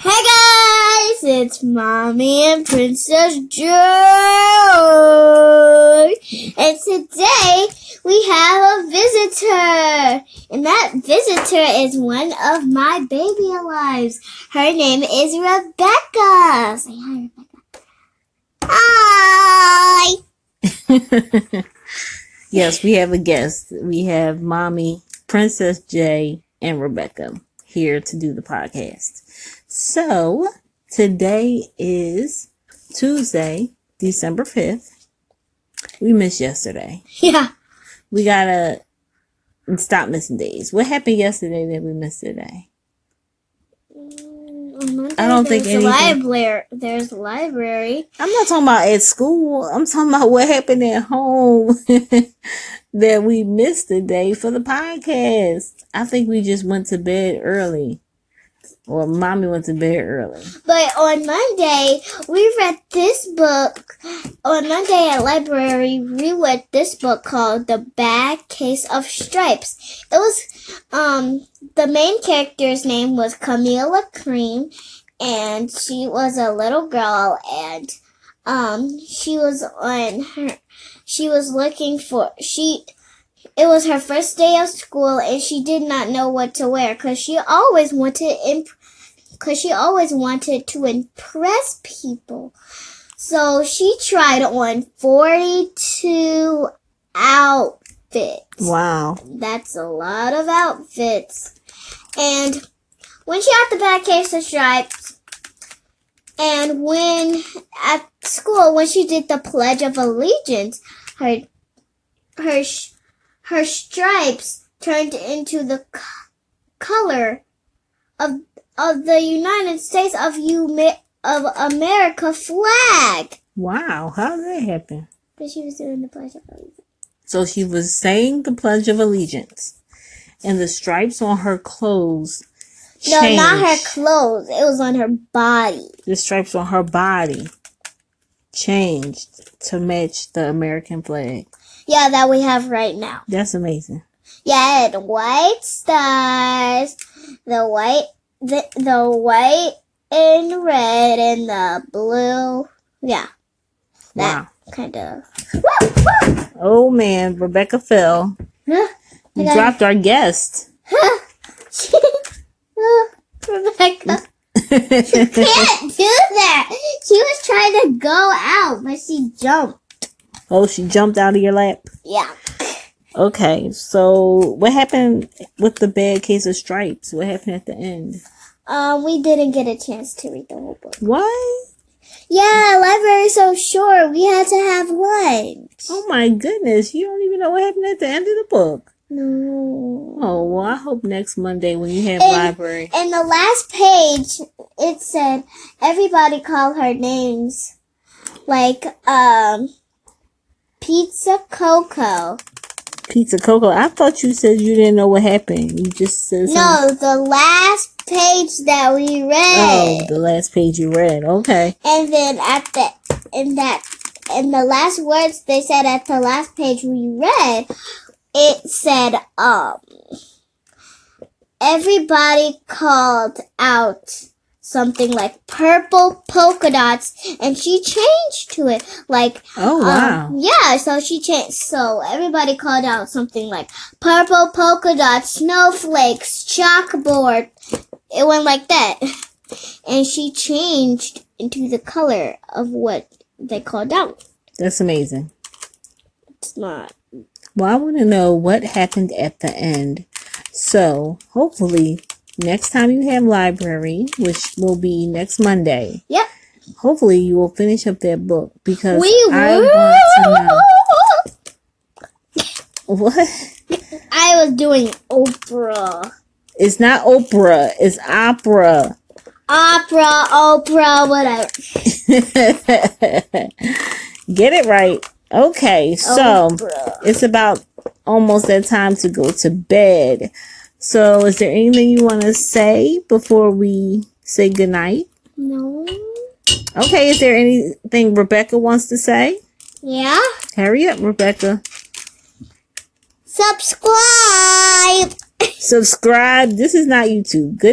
Hey guys, it's Mommy and Princess Joy. And today we have a visitor. And that visitor is one of my baby alives. Her name is Rebecca. Say hi, Rebecca. Hi. yes, we have a guest. We have Mommy, Princess J, and Rebecca here to do the podcast. So today is Tuesday, December 5th. We missed yesterday. Yeah. We gotta stop missing days. What happened yesterday that we missed today? Mm, I don't think anything- library. There's a library. I'm not talking about at school. I'm talking about what happened at home that we missed today for the podcast. I think we just went to bed early. Or mommy went to bed early. But on Monday, we read this book. On Monday at library, we read this book called The Bad Case of Stripes. It was, um, the main character's name was Camilla Cream, and she was a little girl, and, um, she was on her, she was looking for, she, it was her first day of school, and she did not know what to wear, cause she always wanted imp- because she always wanted to impress people. So she tried on 42 outfits. Wow. That's a lot of outfits. And when she got the bad case of stripes, and when at school, when she did the Pledge of Allegiance, her her her stripes turned into the color of of the United States of U of America flag. Wow. How did that happen? But she was doing the Pledge of Allegiance. So she was saying the Pledge of Allegiance. And the stripes on her clothes No, not her clothes. It was on her body. the stripes on her body changed to match the American flag. Yeah, that we have right now. That's amazing. Yeah, and white stars, the white, the the white and red and the blue. Yeah, Wow. that kind of. Oh man, Rebecca fell. You dropped our guest. Rebecca can't do that. She was trying to go out, but she jumped. oh, she jumped out of your lap. Yeah. Okay, so what happened with the bad case of stripes? What happened at the end? Um, we didn't get a chance to read the whole book. What? Yeah, library's so short. We had to have lunch. Oh my goodness, you don't even know what happened at the end of the book. No. Oh, well, I hope next Monday when you have And- library. In the last page, it said everybody call her names, like um, Pizza Coco. Pizza Coco, I thought you said you didn't know what happened. You just said something. No, the last page that we read. Oh, the last page you read. Okay. and then at the in that in the last words they said at the last page we read, it said um, everybody called out something like purple polka dots and she changed to it like Oh, wow. um, yeah so she changed so everybody called out something like purple polka dots snowflakes chalkboard it went like that and she changed into the color of what they called out That's amazing. it's not Well, I want to know what happened at the end. So, hopefully, next time you have library, which will be next Monday, yep hopefully you will finish up that book because we I will want to know. What? I was doing Oprah. It's not Oprah, it's opera. Opera, Oprah, whatever. Get it right. Okay, oh, so Oprah. it's about almost that time to go to bed. So, is there anything you want to say before we say goodnight? No. Okay, is there anything Rebecca wants to say? Yeah? Hurry up, Rebecca. Subscribe! Subscribe. This is not YouTube. Good